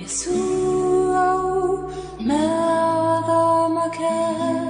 Yesu, oh, me adamaket.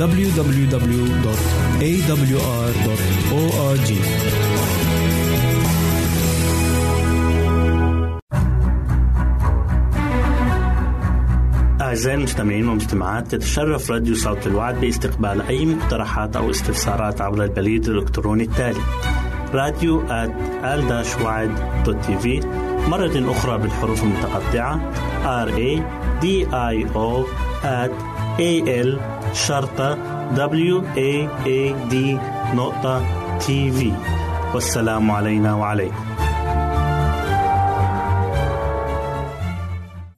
www.awr.org أعزائي المستمعين والمستمعات تتشرف راديو صوت الوعد باستقبال أي مقترحات أو استفسارات عبر البريد الإلكتروني التالي راديو تي في مرة أخرى بالحروف المتقطعة R A D I O at A L شرطة W A A D نقطة تي في والسلام علينا وعليكم.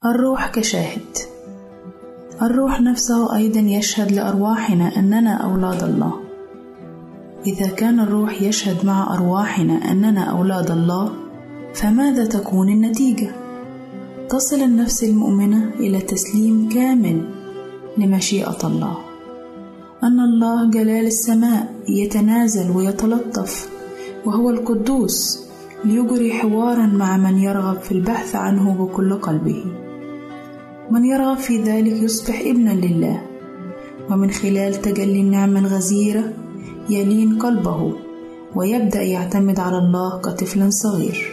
الروح كشاهد. الروح نفسه أيضا يشهد لأرواحنا أننا أولاد الله. إذا كان الروح يشهد مع أرواحنا أننا أولاد الله فماذا تكون النتيجة؟ تصل النفس المؤمنة إلى تسليم كامل لمشيئة الله. أن الله جلال السماء يتنازل ويتلطف وهو القدوس ليجري حوارا مع من يرغب في البحث عنه بكل قلبه. من يرغب في ذلك يصبح ابنا لله ومن خلال تجلي النعمة الغزيرة يلين قلبه ويبدأ يعتمد على الله كطفل صغير.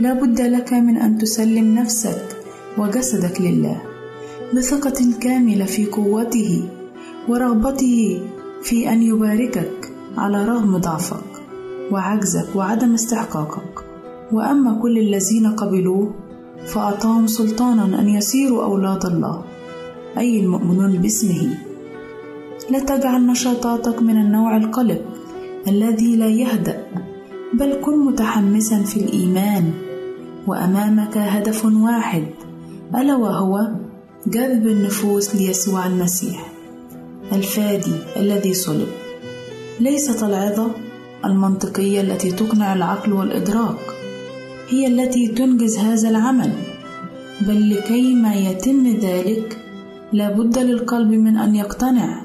لا بد لك من أن تسلم نفسك وجسدك لله. بثقة كاملة في قوته ورغبته في أن يباركك على رغم ضعفك وعجزك وعدم استحقاقك. وأما كل الذين قبلوه فأعطاهم سلطانا أن يصيروا أولاد الله أي المؤمنون باسمه. لا تجعل نشاطاتك من النوع القلق الذي لا يهدأ بل كن متحمسا في الإيمان. وأمامك هدف واحد ألا وهو جذب النفوس ليسوع المسيح الفادي الذي صلب. ليست العظة المنطقية التي تقنع العقل والإدراك هي التي تنجز هذا العمل. بل لكي ما يتم ذلك لابد للقلب من أن يقتنع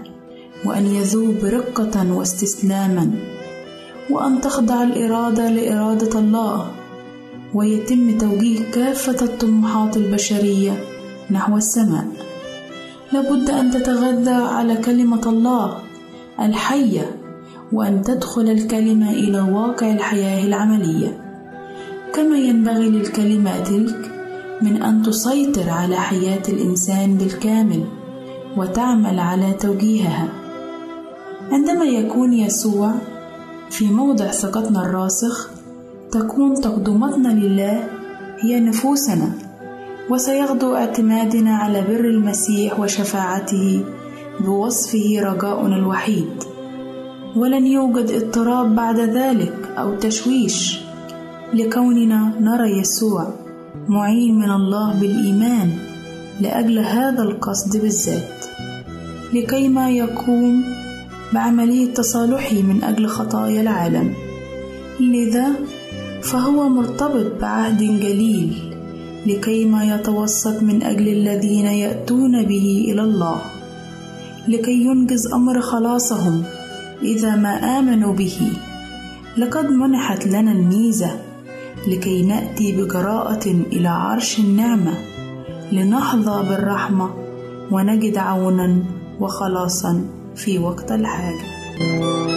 وأن يذوب رقة واستسلاما وأن تخضع الإرادة لإرادة الله. ويتم توجيه كافة الطموحات البشرية نحو السماء. لابد أن تتغذى على كلمة الله الحية وأن تدخل الكلمة إلى واقع الحياة العملية. كما ينبغي للكلمة تلك من أن تسيطر على حياة الإنسان بالكامل وتعمل على توجيهها. عندما يكون يسوع في موضع ثقتنا الراسخ تكون تقدمتنا لله هي نفوسنا. وسيغدو اعتمادنا على بر المسيح وشفاعته بوصفه رجاؤنا الوحيد. ولن يوجد اضطراب بعد ذلك أو تشويش لكوننا نرى يسوع معين من الله بالإيمان لأجل هذا القصد بالذات. لكيما يقوم بعملية تصالحه من أجل خطايا العالم. لذا فهو مرتبط بعهد جليل لكيما يتوسط من أجل الذين يأتون به إلى الله لكي ينجز أمر خلاصهم إذا ما آمنوا به. لقد منحت لنا الميزة لكي نأتي بجراءه إلى عرش النعمة لنحظى بالرحمة ونجد عونا وخلاصا في وقت الحاجة.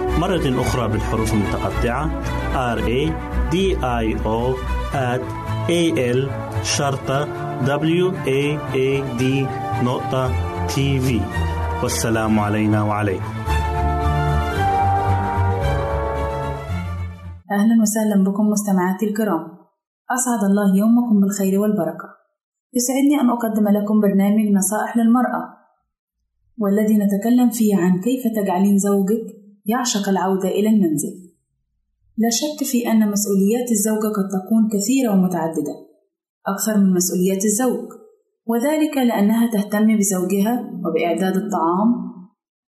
مرة أخرى بالحروف المتقطعة. R A D I O at A L شرطة W A A D نقطة تي في والسلام علينا وعليكم. أهلا وسهلا بكم مستمعاتي الكرام. أسعد الله يومكم بالخير والبركة. يسعدني أن أقدم لكم برنامج نصائح للمرأة. والذي نتكلم فيه عن كيف تجعلين زوجك يعشق العودة إلى المنزل. لا شك في أن مسؤوليات الزوجة قد تكون كثيرة ومتعددة أكثر من مسؤوليات الزوج وذلك لأنها تهتم بزوجها وبإعداد الطعام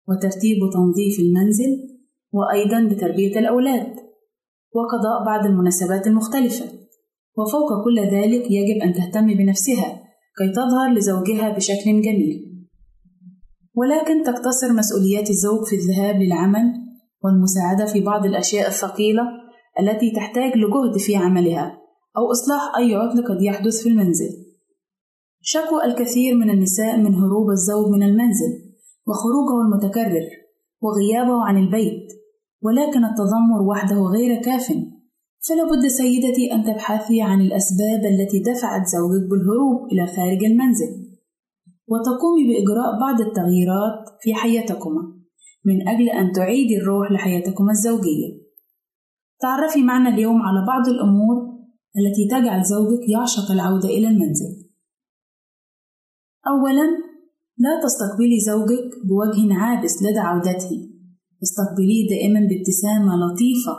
وترتيب وتنظيف المنزل وأيضا بتربية الأولاد وقضاء بعض المناسبات المختلفة. وفوق كل ذلك يجب أن تهتم بنفسها كي تظهر لزوجها بشكل جميل. ولكن تقتصر مسؤوليات الزوج في الذهاب للعمل والمساعدة في بعض الأشياء الثقيلة التي تحتاج لجهد في عملها أو إصلاح أي عطل قد يحدث في المنزل. شكوى الكثير من النساء من هروب الزوج من المنزل وخروجه المتكرر وغيابه عن البيت ولكن التذمر وحده غير كاف فلا بد سيدتي أن تبحثي عن الأسباب التي دفعت زوجك بالهروب إلى خارج المنزل وتقومي بإجراء بعض التغييرات في حياتكما من أجل أن تعيدي الروح لحياتكما الزوجية. تعرفي معنا اليوم على بعض الأمور التي تجعل زوجك يعشق العودة إلى المنزل. أولاً لا تستقبلي زوجك بوجه عابس لدى عودته. استقبليه دائما بابتسامة لطيفة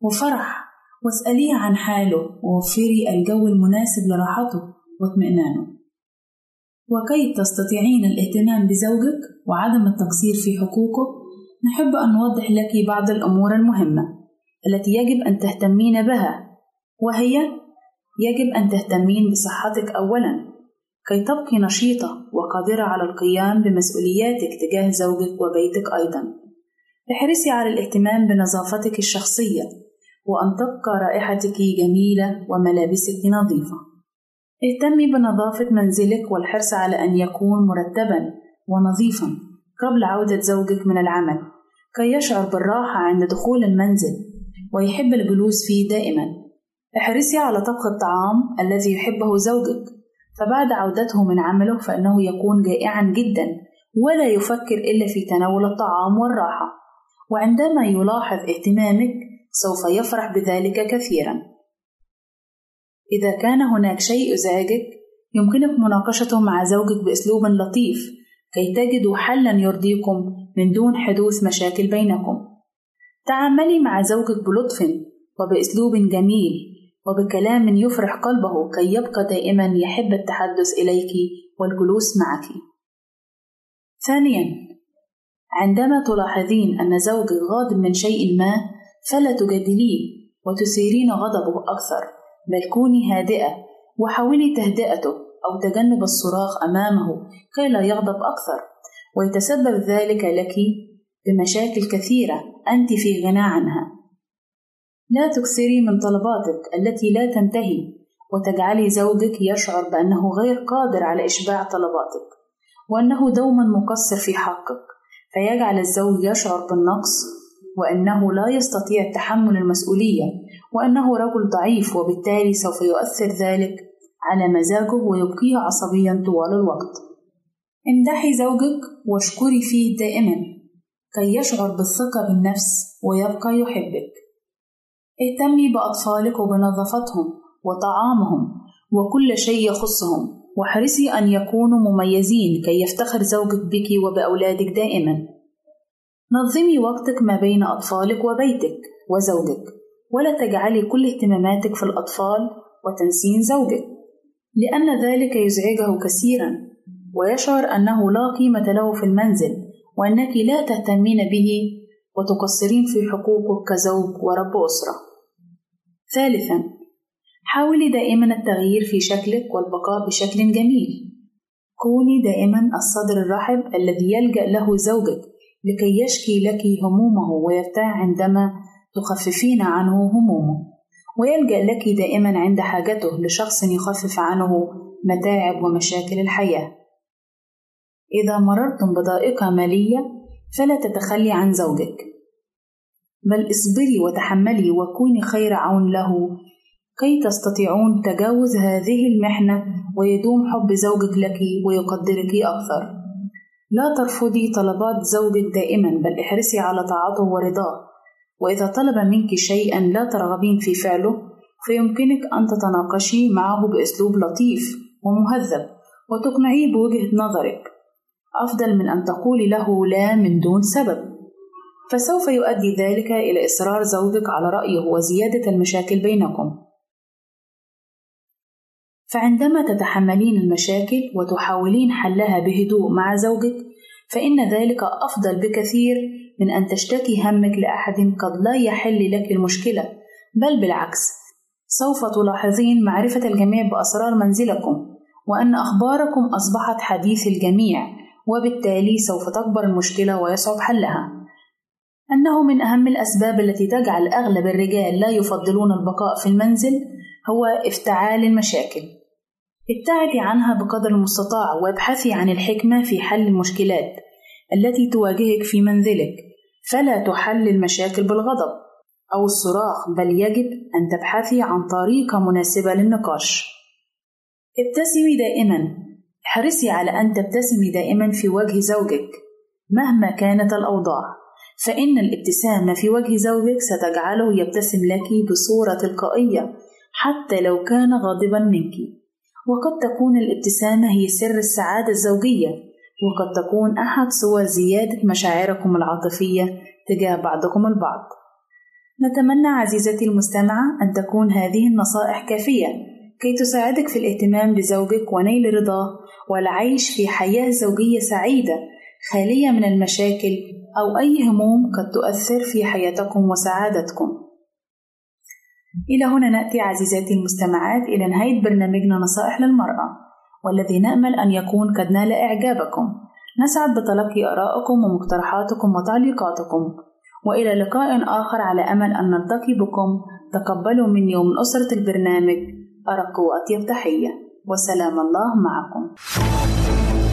وفرح. واسأليه عن حاله ووفري الجو المناسب لراحته واطمئنانه. وكي تستطيعين الاهتمام بزوجك وعدم التقصير في حقوقه نحب أن نوضح لك بعض الأمور المهمة التي يجب أن تهتمين بها وهي يجب أن تهتمين بصحتك أولا كي تبقي نشيطة وقادرة على القيام بمسؤولياتك تجاه زوجك وبيتك أيضا احرصي على الاهتمام بنظافتك الشخصية وأن تبقى رائحتك جميلة وملابسك نظيفة. اهتمي بنظافة منزلك والحرص على أن يكون مرتبًا ونظيفًا قبل عودة زوجك من العمل كي يشعر بالراحة عند دخول المنزل ويحب الجلوس فيه دائمًا. احرصي على طبخ الطعام الذي يحبه زوجك فبعد عودته من عمله فإنه يكون جائعًا جدًا ولا يفكر إلا في تناول الطعام والراحة. وعندما يلاحظ اهتمامك سوف يفرح بذلك كثيرا إذا كان هناك شيء يزعجك يمكنك مناقشته مع زوجك بأسلوب لطيف كي تجدوا حلا يرضيكم من دون حدوث مشاكل بينكم. تعاملي مع زوجك بلطف وبأسلوب جميل وبكلام يفرح قلبه كي يبقى دائما يحب التحدث إليك والجلوس معك. ثانيا عندما تلاحظين أن زوجك غاضب من شيء ما فلا تجادليه وتثيرين غضبه أكثر. بل كوني هادئة وحاولي تهدئته أو تجنب الصراخ أمامه كي لا يغضب أكثر. ويتسبب ذلك لك بمشاكل كثيرة أنت في غنى عنها. لا تكثري من طلباتك التي لا تنتهي وتجعلي زوجك يشعر بأنه غير قادر على إشباع طلباتك وأنه دوما مقصر في حقك. فيجعل الزوج يشعر بالنقص وأنه لا يستطيع تحمل المسؤولية. وأنه رجل ضعيف وبالتالي سوف يؤثر ذلك على مزاجه ويبقيه عصبيا طوال الوقت. امدحي زوجك واشكري فيه دائما كي يشعر بالثقة بالنفس ويبقى يحبك. اهتمي بأطفالك وبنظافتهم وطعامهم وكل شيء يخصهم واحرصي أن يكونوا مميزين كي يفتخر زوجك بك وبأولادك دائما. نظمي وقتك ما بين أطفالك وبيتك وزوجك. ولا تجعلي كل اهتماماتك في الأطفال وتنسين زوجك لأن ذلك يزعجه كثيرا ويشعر أنه لا قيمة له في المنزل وأنك لا تهتمين به وتقصرين في حقوقه كزوج ورب أسرة. ثالثا حاولي دائما التغيير في شكلك والبقاء بشكل جميل كوني دائما الصدر الرحب الذي يلجأ له زوجك لكي يشكي لك همومه ويرتاح عندما تخففين عنه همومه. ويلجأ لك دائما عند حاجته لشخص يخفف عنه متاعب ومشاكل الحياة. إذا مررتم بضائقة مالية فلا تتخلي عن زوجك. بل اصبري وتحملي وكوني خير عون له كي تستطيعون تجاوز هذه المحنة ويدوم حب زوجك لك ويقدرك أكثر. لا ترفضي طلبات زوجك دائما بل احرصي على طاعته ورضاه وإذا طلب منك شيئا لا ترغبين في فعله فيمكنك أن تتناقشي معه بأسلوب لطيف ومهذب وتقنعيه بوجهة نظرك. أفضل من أن تقولي له لا من دون سبب. فسوف يؤدي ذلك إلى إصرار زوجك على رأيه وزيادة المشاكل بينكم. فعندما تتحملين المشاكل وتحاولين حلها بهدوء مع زوجك فإن ذلك أفضل بكثير من أن تشتكي همك لأحد قد لا يحل لك المشكلة بل بالعكس سوف تلاحظين معرفة الجميع بأسرار منزلكم وأن أخباركم أصبحت حديث الجميع وبالتالي سوف تكبر المشكلة ويصعب حلها. أنه من أهم الأسباب التي تجعل أغلب الرجال لا يفضلون البقاء في المنزل هو افتعال المشاكل. ابتعدي عنها بقدر المستطاع وابحثي عن الحكمة في حل المشكلات التي تواجهك في منزلك. فلا تحل المشاكل بالغضب أو الصراخ بل يجب أن تبحثي عن طريقة مناسبة للنقاش. ابتسمي دائما. احرصي على أن تبتسمي دائما في وجه زوجك مهما كانت الأوضاع فإن الابتسامة في وجه زوجك ستجعله يبتسم لك بصورة تلقائية حتى لو كان غاضبا منك. وقد تكون الابتسامة هي سر السعادة الزوجية. وقد تكون أحد صور زيادة مشاعركم العاطفية تجاه بعضكم البعض. نتمنى عزيزتي المستمعة أن تكون هذه النصائح كافية كي تساعدك في الاهتمام بزوجك ونيل رضاه والعيش في حياة زوجية سعيدة خالية من المشاكل أو أي هموم قد تؤثر في حياتكم وسعادتكم. إلى هنا نأتي عزيزاتي المستمعات إلى نهاية برنامجنا نصائح للمرأة. والذي نأمل أن يكون قد نال إعجابكم. نسعد بتلقي آرائكم ومقترحاتكم وتعليقاتكم. وإلى لقاء آخر على أمل أن نلتقي بكم. تقبلوا مني ومن أسرة البرنامج. أرق وأطيب تحية. وسلام الله معكم.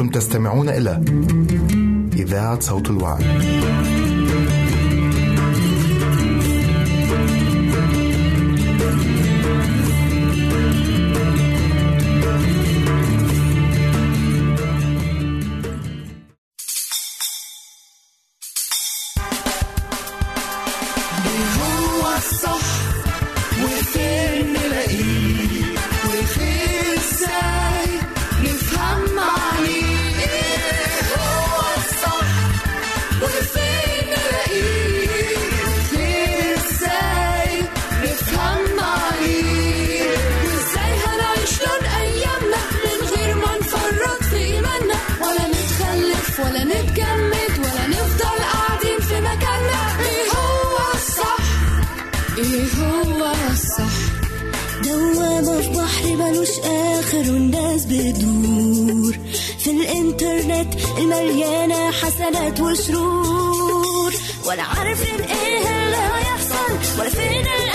أنتم تستمعون إلى إذاعة صوت الوعي. هو ملوش آخر والناس بتدور في الإنترنت المليانة حسنات وشرور. ولا عارفين إيه اللي هيحصل ولا فين الأيام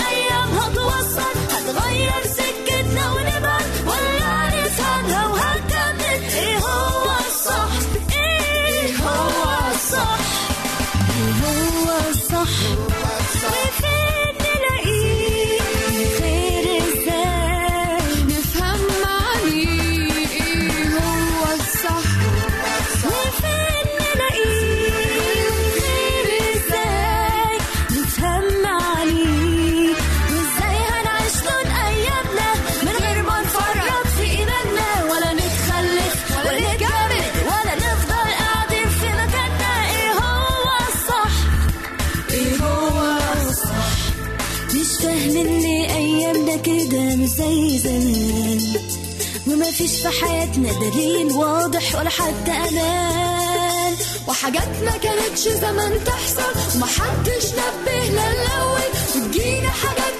في حياتنا دليل واضح ولا حتى أمان. وحاجات ما كانتش زمان تحصل ومحدش نبه للأول. وتجينا حاجات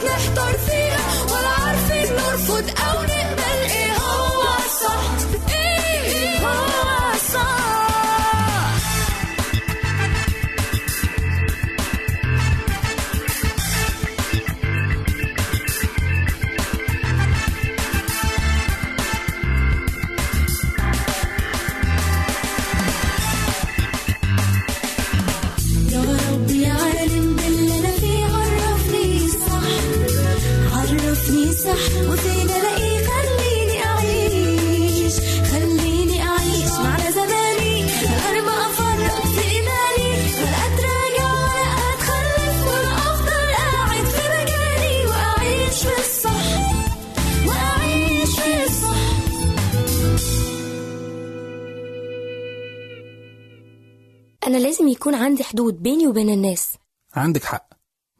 لازم يكون عندي حدود بيني وبين الناس. عندك حق.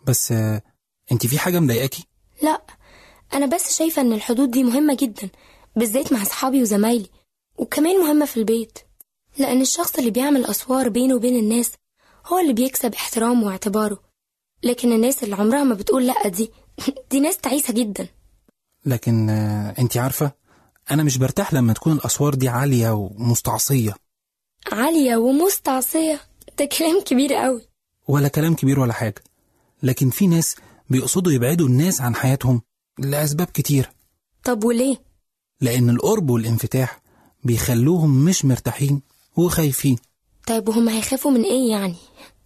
بس آه، انت في حاجة مضايقاكي؟ لا أنا بس شايفة إن الحدود دي مهمة جدا بالذات مع أصحابي وزمايلي وكمان مهمة في البيت. لأن الشخص اللي بيعمل أسوار بينه وبين الناس هو اللي بيكسب احترامه واعتباره. لكن الناس اللي عمرها ما بتقول لأ دي دي ناس تعيسة جدا. لكن آه، انت عارفة أنا مش برتاح لما تكون الأسوار دي عالية ومستعصية. عالية ومستعصية. ده كلام كبير قوي. ولا كلام كبير ولا حاجة. لكن في ناس بيقصدوا يبعدوا الناس عن حياتهم لأسباب كتير. طب وليه؟ لأن القرب والانفتاح بيخلوهم مش مرتاحين وخايفين. طيب وهم هيخافوا من إيه يعني؟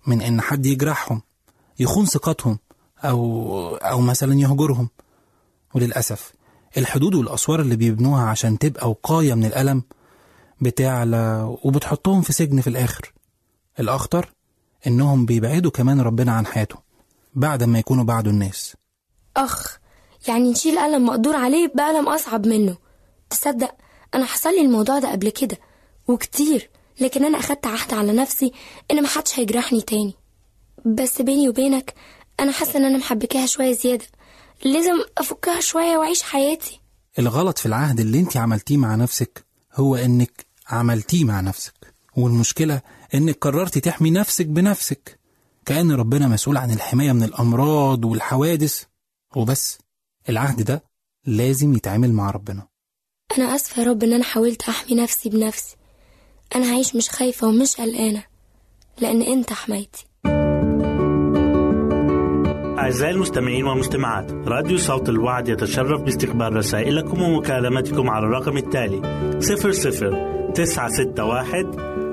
من إن حد يجرحهم يخون ثقتهم أو أو مثلا يهجرهم. وللأسف الحدود والأسوار اللي بيبنوها عشان تبقى وقاية من الألم بتعلى وبتحطهم في سجن في الآخر. الأخطر إنهم بيبعدوا كمان ربنا عن حياتهم بعد ما يكونوا بعدوا الناس. أخ يعني نشيل ألم مقدور عليه بألم أصعب منه. تصدق أنا حصل لي الموضوع ده قبل كده وكتير لكن أنا أخدت عهد على نفسي إن محدش هيجرحني تاني. بس بيني وبينك أنا حاسة إن أنا محبكاها شوية زيادة. لازم أفكها شوية وأعيش حياتي. الغلط في العهد اللي انت عملتيه مع نفسك هو إنك عملتيه مع نفسك. والمشكلة إنك قررتي تحمي نفسك بنفسك. كأن ربنا مسؤول عن الحماية من الأمراض والحوادث. وبس العهد ده لازم يتعامل مع ربنا. أنا آسفة يا رب إن أنا حاولت أحمي نفسي بنفسي. أنا هعيش مش خايفة ومش قلقانة لأن أنت حمايتي. أعزائي المستمعين والمستمعات راديو صوت الوعد يتشرف باستقبال رسائلكم ومكالمتكم على الرقم التالي 00 961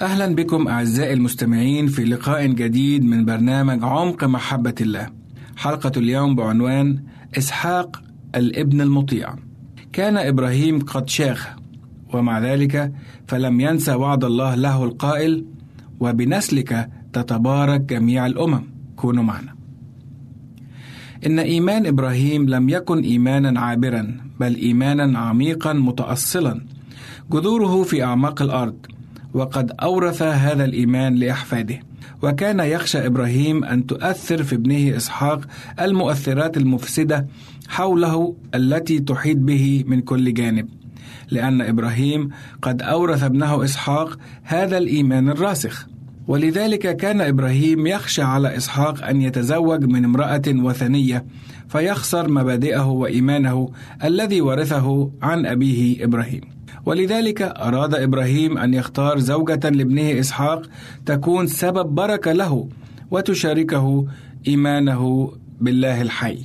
أهلا بكم أعزائي المستمعين في لقاء جديد من برنامج عمق محبة الله. حلقة اليوم بعنوان إسحاق الابن المطيع. كان إبراهيم قد شاخ ومع ذلك فلم ينسى وعد الله له القائل وبنسلك تتبارك جميع الأمم. كونوا معنا. إن إيمان إبراهيم لم يكن إيمانا عابرا بل إيمانا عميقا متأصلا. جذوره في أعماق الأرض. وقد أورث هذا الإيمان لأحفاده. وكان يخشى إبراهيم أن تؤثر في ابنه إسحاق المؤثرات المفسدة حوله التي تحيط به من كل جانب لأن إبراهيم قد أورث ابنه إسحاق هذا الإيمان الراسخ. ولذلك كان إبراهيم يخشى على إسحاق أن يتزوج من امرأة وثنية فيخسر مبادئه وإيمانه الذي ورثه عن أبيه إبراهيم. ولذلك أراد إبراهيم أن يختار زوجة لابنه إسحاق تكون سبب بركة له وتشاركه إيمانه بالله الحي.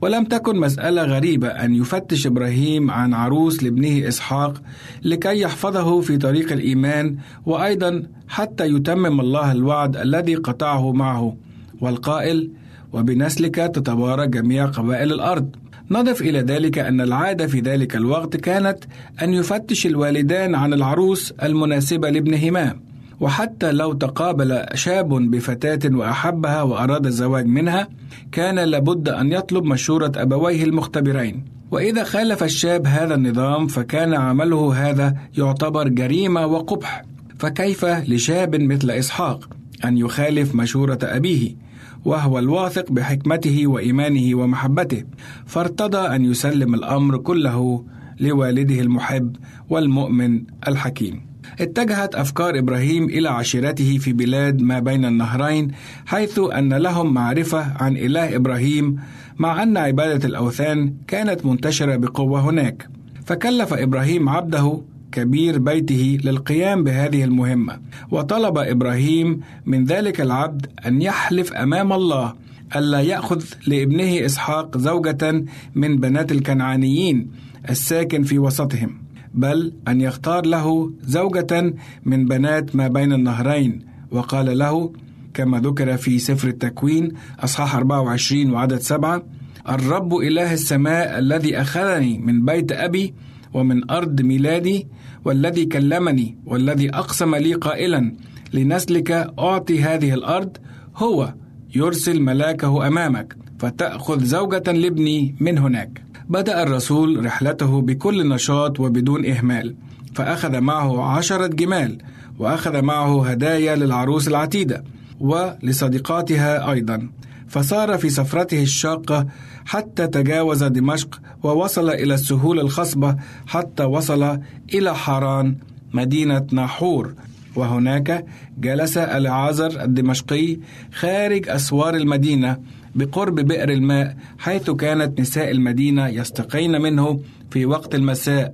ولم تكن مسألة غريبة أن يفتش إبراهيم عن عروس لابنه إسحاق لكي يحفظه في طريق الإيمان وأيضا حتى يتمم الله الوعد الذي قطعه معه والقائل وبنسلك تتبارك جميع قبائل الأرض. نضف إلى ذلك أن العادة في ذلك الوقت كانت أن يفتش الوالدان عن العروس المناسبة لابنهما وحتى لو تقابل شاب بفتاة وأحبها وأراد الزواج منها كان لابد أن يطلب مشورة أبويه المختبرين. وإذا خالف الشاب هذا النظام فكان عمله هذا يعتبر جريمة وقبح. فكيف لشاب مثل إسحاق أن يخالف مشورة أبيه؟ وهو الواثق بحكمته وإيمانه ومحبته فارتضى أن يسلم الأمر كله لوالده المحب والمؤمن الحكيم. اتجهت أفكار إبراهيم إلى عشيرته في بلاد ما بين النهرين حيث أن لهم معرفة عن إله إبراهيم مع أن عبادة الأوثان كانت منتشرة بقوة هناك. فكلف إبراهيم عبده كبير بيته للقيام بهذه المهمة. وطلب إبراهيم من ذلك العبد أن يحلف أمام الله ألا يأخذ لابنه إسحاق زوجة من بنات الكنعانيين الساكن في وسطهم بل أن يختار له زوجة من بنات ما بين النهرين. وقال له كما ذكر في سفر التكوين أصحاح 24 وعدد سبعة الرب إله السماء الذي أخذني من بيت أبي ومن أرض ميلادي والذي كلمني والذي أقسم لي قائلا لنسلك أعطي هذه الأرض هو يرسل ملاكه أمامك فتأخذ زوجة لابني من هناك. بدأ الرسول رحلته بكل نشاط وبدون إهمال فأخذ معه عشرة جمال وأخذ معه هدايا للعروس العتيدة ولصديقاتها أيضا. فسار في سفرته الشاقة حتى تجاوز دمشق ووصل إلى السهول الخصبة حتى وصل إلى حران مدينة ناحور. وهناك جلس العازر الدمشقي خارج أسوار المدينة بقرب بئر الماء حيث كانت نساء المدينة يستقين منه في وقت المساء.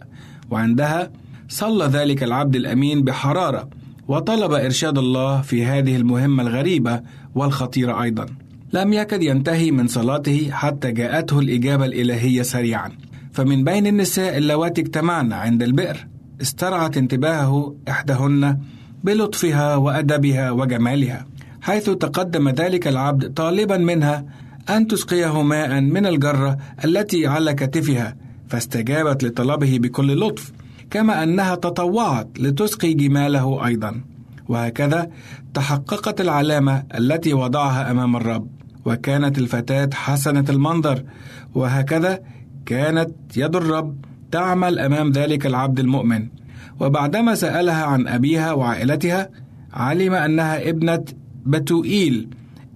وعندها صلى ذلك العبد الأمين بحرارة وطلب إرشاد الله في هذه المهمة الغريبة والخطيرة أيضا. لم يكد ينتهي من صلاته حتى جاءته الإجابة الإلهية سريعا. فمن بين النساء اللواتي اجتمعن عند البئر. استرعت انتباهه إحداهن بلطفها وأدبها وجمالها حيث تقدم ذلك العبد طالبا منها أن تسقيه ماء من الجرة التي على كتفها فاستجابت لطلبه بكل لطف كما أنها تطوعت لتسقي جماله أيضا. وهكذا تحققت العلامة التي وضعها أمام الرب. وكانت الفتاة حسنة المنظر وهكذا كانت يد الرب تعمل أمام ذلك العبد المؤمن. وبعدما سألها عن أبيها وعائلتها علم أنها ابنة بتوئيل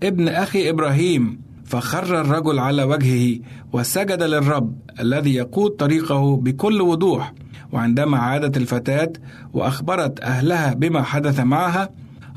ابن أخي إبراهيم. فخر الرجل على وجهه وسجد للرب الذي يقود طريقه بكل وضوح. وعندما عادت الفتاة وأخبرت أهلها بما حدث معها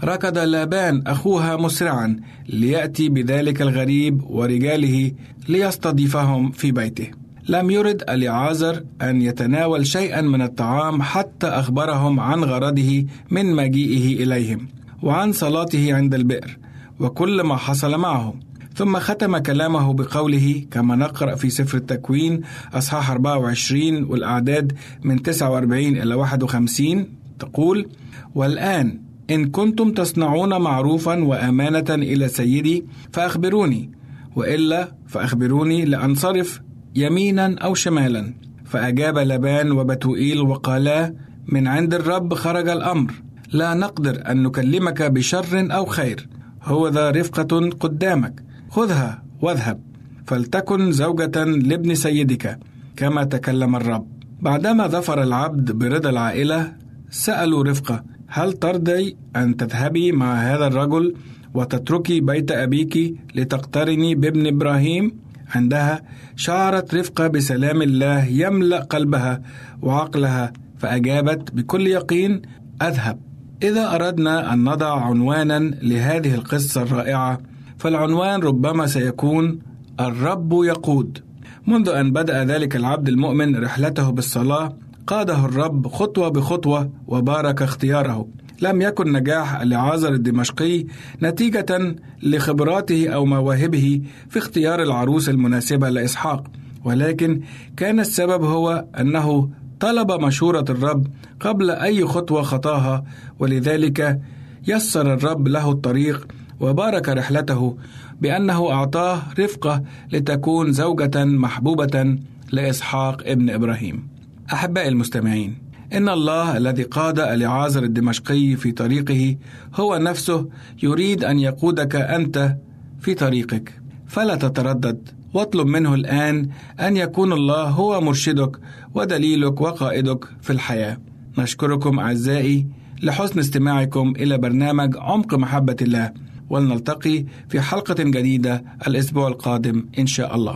ركض لابان أخوها مسرعا ليأتي بذلك الغريب ورجاله ليستضيفهم في بيته. لم يرد اليعازر أن يتناول شيئا من الطعام حتى أخبرهم عن غرضه من مجيئه إليهم وعن صلاته عند البئر وكل ما حصل معه. ثم ختم كلامه بقوله كما نقرأ في سفر التكوين أصحاح 24 والأعداد من 49 إلى 51 تقول والآن إن كنتم تصنعون معروفا وأمانة إلى سيدي فأخبروني. وإلا فأخبروني لأنصرف يمينا أو شمالا. فأجاب لبان وبتوئيل وقالا من عند الرب خرج الأمر. لا نقدر أن نكلمك بشر أو خير. هو ذا رفقة قدامك. خذها واذهب. فلتكن زوجة لابن سيدك. كما تكلم الرب. بعدما ظفر العبد برضا العائلة سألوا رفقة هل ترضي أن تذهبي مع هذا الرجل وتتركي بيت أبيك لتقترني بابن إبراهيم؟ عندها شعرت رفقة بسلام الله يملأ قلبها وعقلها فأجابت بكل يقين أذهب إذا أردنا أن نضع عنوانا لهذه القصة الرائعة فالعنوان ربما سيكون الرب يقود منذ أن بدأ ذلك العبد المؤمن رحلته بالصلاة قاده الرب خطوة بخطوة وبارك اختياره لم يكن نجاح لعازر الدمشقي نتيجة لخبراته أو مواهبه في اختيار العروس المناسبة لإسحاق ولكن كان السبب هو أنه طلب مشورة الرب قبل أي خطوة خطاها ولذلك يسر الرب له الطريق وبارك رحلته بأنه أعطاه رفقة لتكون زوجة محبوبة لإسحاق ابن إبراهيم. أحبائي المستمعين، إن الله الذي قاد اليعازر الدمشقي في طريقه هو نفسه يريد أن يقودك أنت في طريقك، فلا تتردد واطلب منه الآن أن يكون الله هو مرشدك ودليلك وقائدك في الحياة. نشكركم أعزائي لحسن استماعكم إلى برنامج عمق محبة الله ولنلتقي في حلقة جديدة الأسبوع القادم إن شاء الله.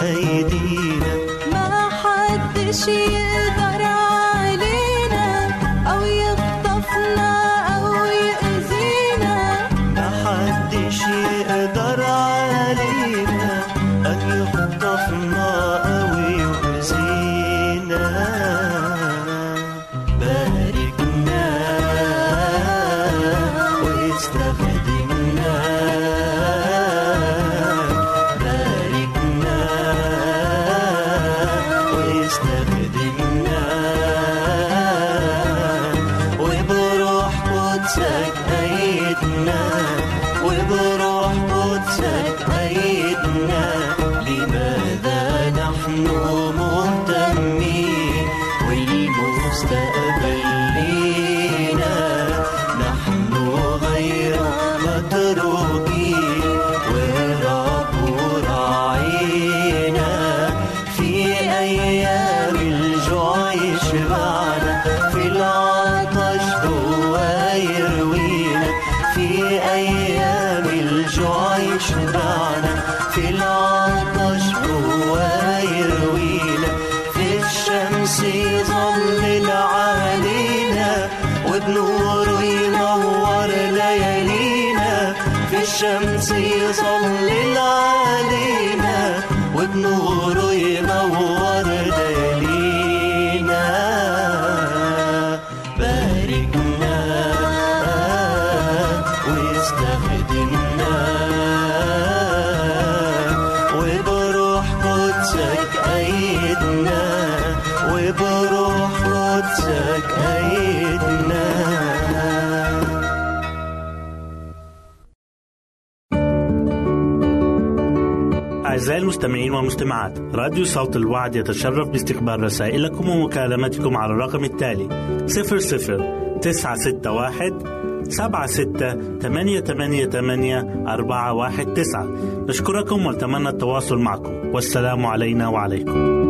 بأيدينا ما حدش يقدر أعزائي المستمعين والمستمعات. راديو صوت الوعد يتشرف باستقبال رسائلكم ومكالمتكم على الرقم التالي 00 961 76 888 419 نشكركم ونتمنى التواصل معكم. والسلام علينا وعليكم.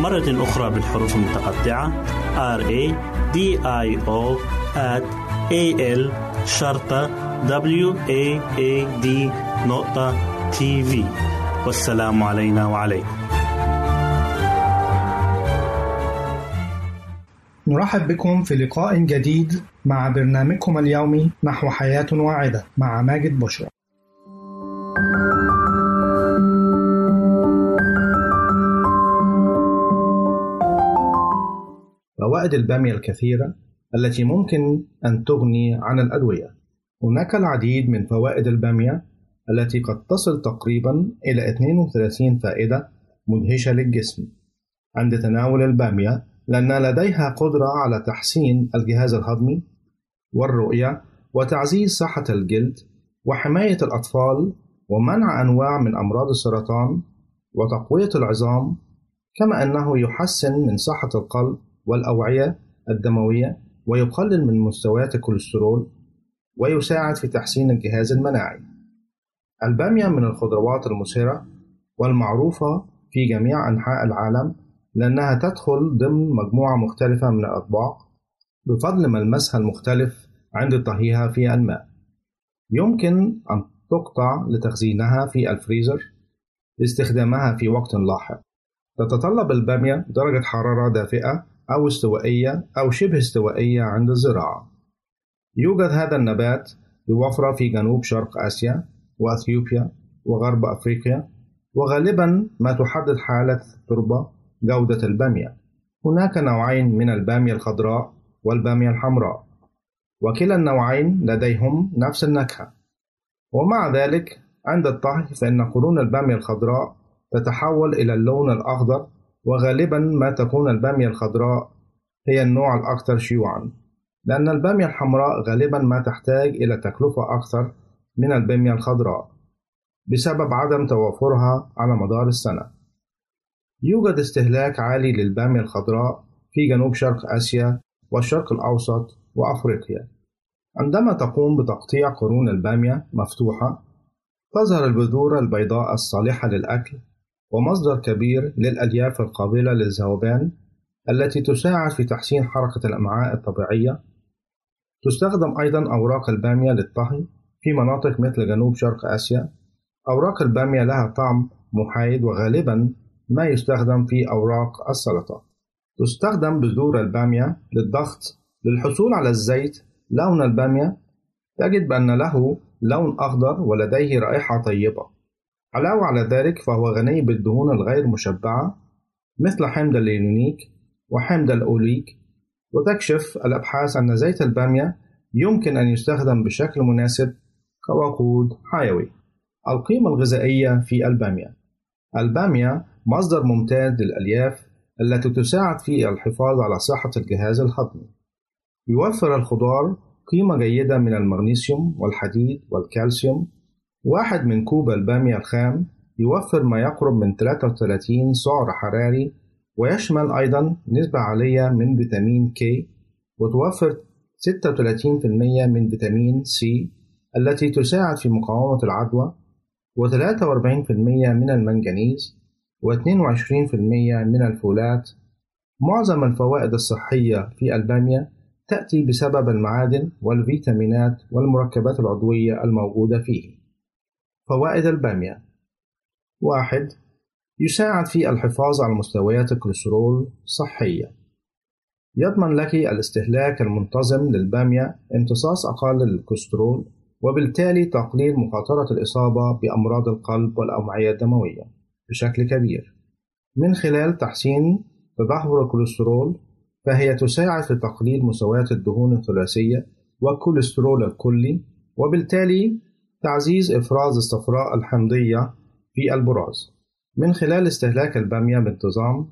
مرة أخرى بالحروف المتقطعة. R A D I O at A L شرطة W A A D نقطة تي في والسلام علينا وعليكم. نرحب بكم في لقاء جديد مع برنامجكم اليومي نحو حياة واعدة مع ماجد بشرى. فوائد البامية الكثيرة التي ممكن أن تغني عن الأدوية. هناك العديد من فوائد البامية التي قد تصل تقريبا إلى 32 فائدة مدهشة للجسم عند تناول البامية لأن لديها قدرة على تحسين الجهاز الهضمي والرؤية وتعزيز صحة الجلد وحماية الأطفال ومنع أنواع من أمراض السرطان وتقوية العظام كما أنه يحسن من صحة القلب والأوعية الدموية ويقلل من مستويات الكوليسترول ويساعد في تحسين الجهاز المناعي. البامية من الخضروات المثيرة والمعروفة في جميع أنحاء العالم لأنها تدخل ضمن مجموعة مختلفة من الأطباق بفضل ملمسها المختلف عند طهيها في الماء. يمكن أن تقطع لتخزينها في الفريزر لاستخدامها في وقت لاحق. تتطلب البامية درجة حرارة دافئة أو استوائية أو شبه استوائية عند الزراعة. يوجد هذا النبات بوفرة في جنوب شرق آسيا وأثيوبيا وغرب أفريقيا وغالبا ما تحدد حالة التربة جودة البامية هناك نوعين من البامية الخضراء والبامية الحمراء وكلا النوعين لديهم نفس النكهة ومع ذلك عند الطهي فإن قرون البامية الخضراء تتحول إلى اللون الأخضر وغالبا ما تكون البامية الخضراء هي النوع الأكثر شيوعا لأن البامية الحمراء غالبا ما تحتاج إلى تكلفة أكثر من البامية الخضراء بسبب عدم توافرها على مدار السنة. يوجد استهلاك عالي للبامية الخضراء في جنوب شرق آسيا والشرق الأوسط وأفريقيا. عندما تقوم بتقطيع قرون البامية مفتوحة تظهر البذور البيضاء الصالحة للأكل ومصدر كبير للألياف القابلة للذوبان التي تساعد في تحسين حركة الأمعاء الطبيعية. تستخدم أيضا أوراق البامية للطهي في مناطق مثل جنوب شرق آسيا. أوراق البامية لها طعم محايد وغالبا ما يستخدم في أوراق السلطة. تستخدم بذور البامية للضغط للحصول على الزيت. لون البامية تجد بأن له لون أخضر ولديه رائحة طيبة. علاوة على ذلك فهو غني بالدهون الغير مشبعة مثل حمض اللينونيك وحمض الأوليك. وتكشف الأبحاث أن زيت البامية يمكن أن يستخدم بشكل مناسب كوقود حيوي. القيمة الغذائية في البامية. البامية مصدر ممتاز للألياف التي تساعد في الحفاظ على صحة الجهاز الهضمي. يوفر الخضار قيمة جيدة من المغنيسيوم والحديد والكالسيوم واحد من كوب البامية الخام يوفر ما يقرب من 33 سعر حراري ويشمل أيضا نسبة عالية من فيتامين كي وتوفر 36% من فيتامين سي التي تساعد في مقاومة العدوى و43% من المنجنيز و22% من الفولات. معظم الفوائد الصحية في البامية تأتي بسبب المعادن والفيتامينات والمركبات العضوية الموجودة فيه. فوائد البامية. واحد يساعد في الحفاظ على مستويات الكوليسترول صحية. يضمن لك الاستهلاك المنتظم للبامية امتصاص أقل للكوليسترول وبالتالي تقليل مخاطرة الإصابة بأمراض القلب والأوعية الدموية بشكل كبير. من خلال تحسين تدهور الكوليسترول فهي تساعد في تقليل مستويات الدهون الثلاثية والكوليسترول الكلي وبالتالي تعزيز إفراز الصفراء الحمضية في البراز من خلال استهلاك البامية بانتظام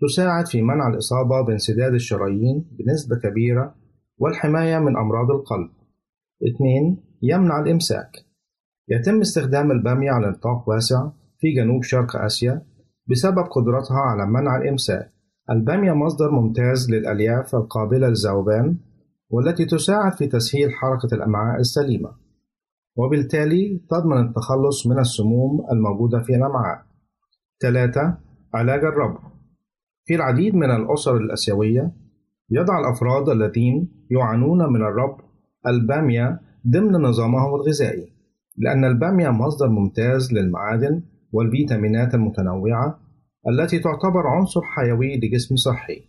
تساعد في منع الإصابة بانسداد الشرايين بنسبة كبيرة والحماية من أمراض القلب. 2. يمنع الإمساك. يتم استخدام البامية على نطاق واسع في جنوب شرق آسيا بسبب قدرتها على منع الإمساك. البامية مصدر ممتاز للألياف القابلة للذوبان والتي تساعد في تسهيل حركة الأمعاء السليمة وبالتالي تضمن التخلص من السموم الموجودة في الأمعاء 3. علاج الربو. في العديد من الأسر الآسيوية يضع الأفراد الذين يعانون من الربو البامية ضمن نظامهم الغذائي لأن البامية مصدر ممتاز للمعادن والفيتامينات المتنوعة التي تعتبر عنصر حيوي لجسم صحي.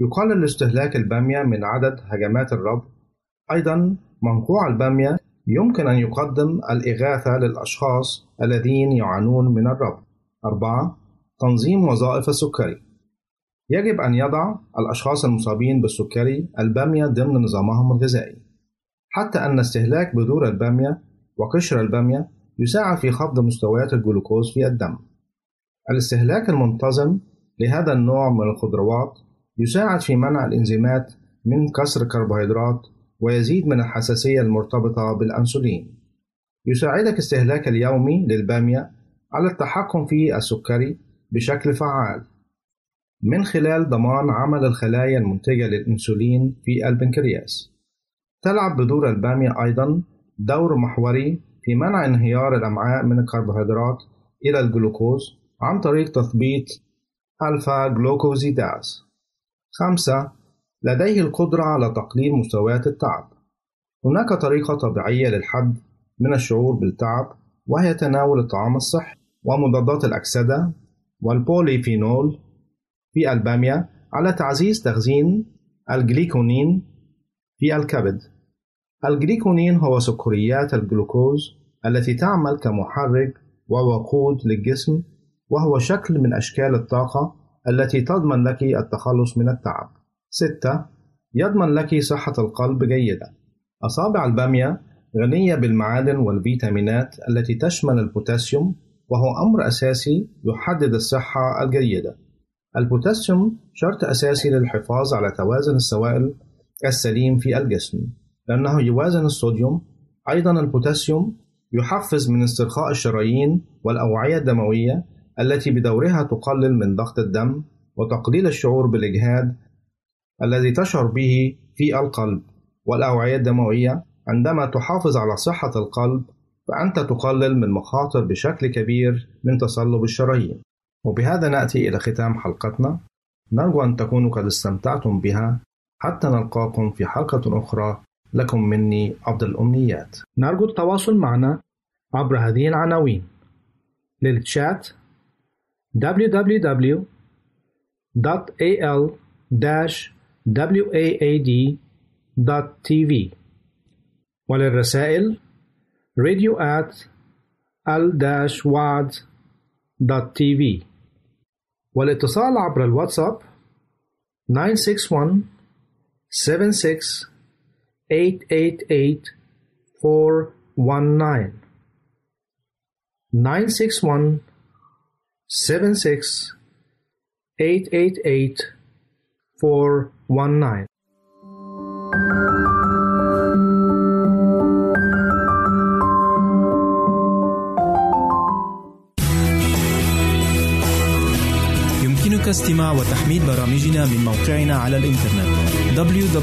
يقلل استهلاك البامية من عدد هجمات الربو. أيضا منقوع البامية يمكن أن يقدم الإغاثة للأشخاص الذين يعانون من الربو أربعة تنظيم وظائف السكري. يجب أن يضع الأشخاص المصابين بالسكري البامية ضمن نظامهم الغذائي. حتى أن استهلاك بذور البامية وقشر البامية يساعد في خفض مستويات الجلوكوز في الدم. الاستهلاك المنتظم لهذا النوع من الخضروات يساعد في منع الإنزيمات من كسر الكربوهيدرات ويزيد من الحساسية المرتبطة بالأنسولين يساعدك استهلاك اليومي للبامية على التحكم في السكري بشكل فعال من خلال ضمان عمل الخلايا المنتجة للأنسولين في البنكرياس. تلعب بذور البامية أيضا دور محوري في منع انهيار الأمعاء من الكربوهيدرات إلى الجلوكوز عن طريق تثبيط ألفا جلوكوزيداز. خمسة لديه القدرة على تقليل مستويات التعب. هناك طريقة طبيعية للحد من الشعور بالتعب وهي تناول الطعام الصحي ومضادات الأكسدة والبوليفينول في البامية على تعزيز تخزين الجليكونين في الكبد. الجليكونين هو سكريات الجلوكوز التي تعمل كمحرك ووقود للجسم وهو شكل من أشكال الطاقة التي تضمن لك التخلص من التعب. ستة يضمن لك صحة القلب جيدة. أصابع البامية غنية بالمعادن والفيتامينات التي تشمل البوتاسيوم وهو أمر أساسي يحدد الصحة الجيدة. البوتاسيوم شرط أساسي للحفاظ على توازن السوائل السليم في الجسم لأنه يوازن الصوديوم أيضا البوتاسيوم يحفز من استرخاء الشرايين والأوعية الدموية التي بدورها تقلل من ضغط الدم وتقليل الشعور بالإجهاد الذي تشعر به في القلب والأوعية الدموية عندما تحافظ على صحة القلب فأنت تقلل من مخاطر بشكل كبير من تصلب الشرايين. وبهذا نأتي إلى ختام حلقتنا. نرجو أن تكونوا قد استمتعتم بها. حتى نلقاكم في حلقة أخرى. لكم مني أفضل الأمنيات. نرجو التواصل معنا عبر هذه العناوين. للتشات www.al-waad.tv وللرسائل radio at al-waad.tv والاتصال عبر الواتساب 961 76 888 419 961 76 888 419 يمكنك استماع وتحميل برامجنا من موقعنا على الإنترنت www.awr.org